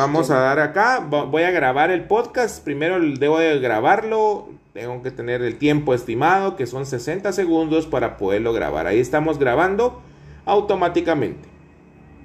Vamos a dar acá, voy a grabar el podcast, primero debo de grabarlo, tengo que tener el tiempo estimado, que son 60 segundos para poderlo grabar. Ahí estamos grabando automáticamente.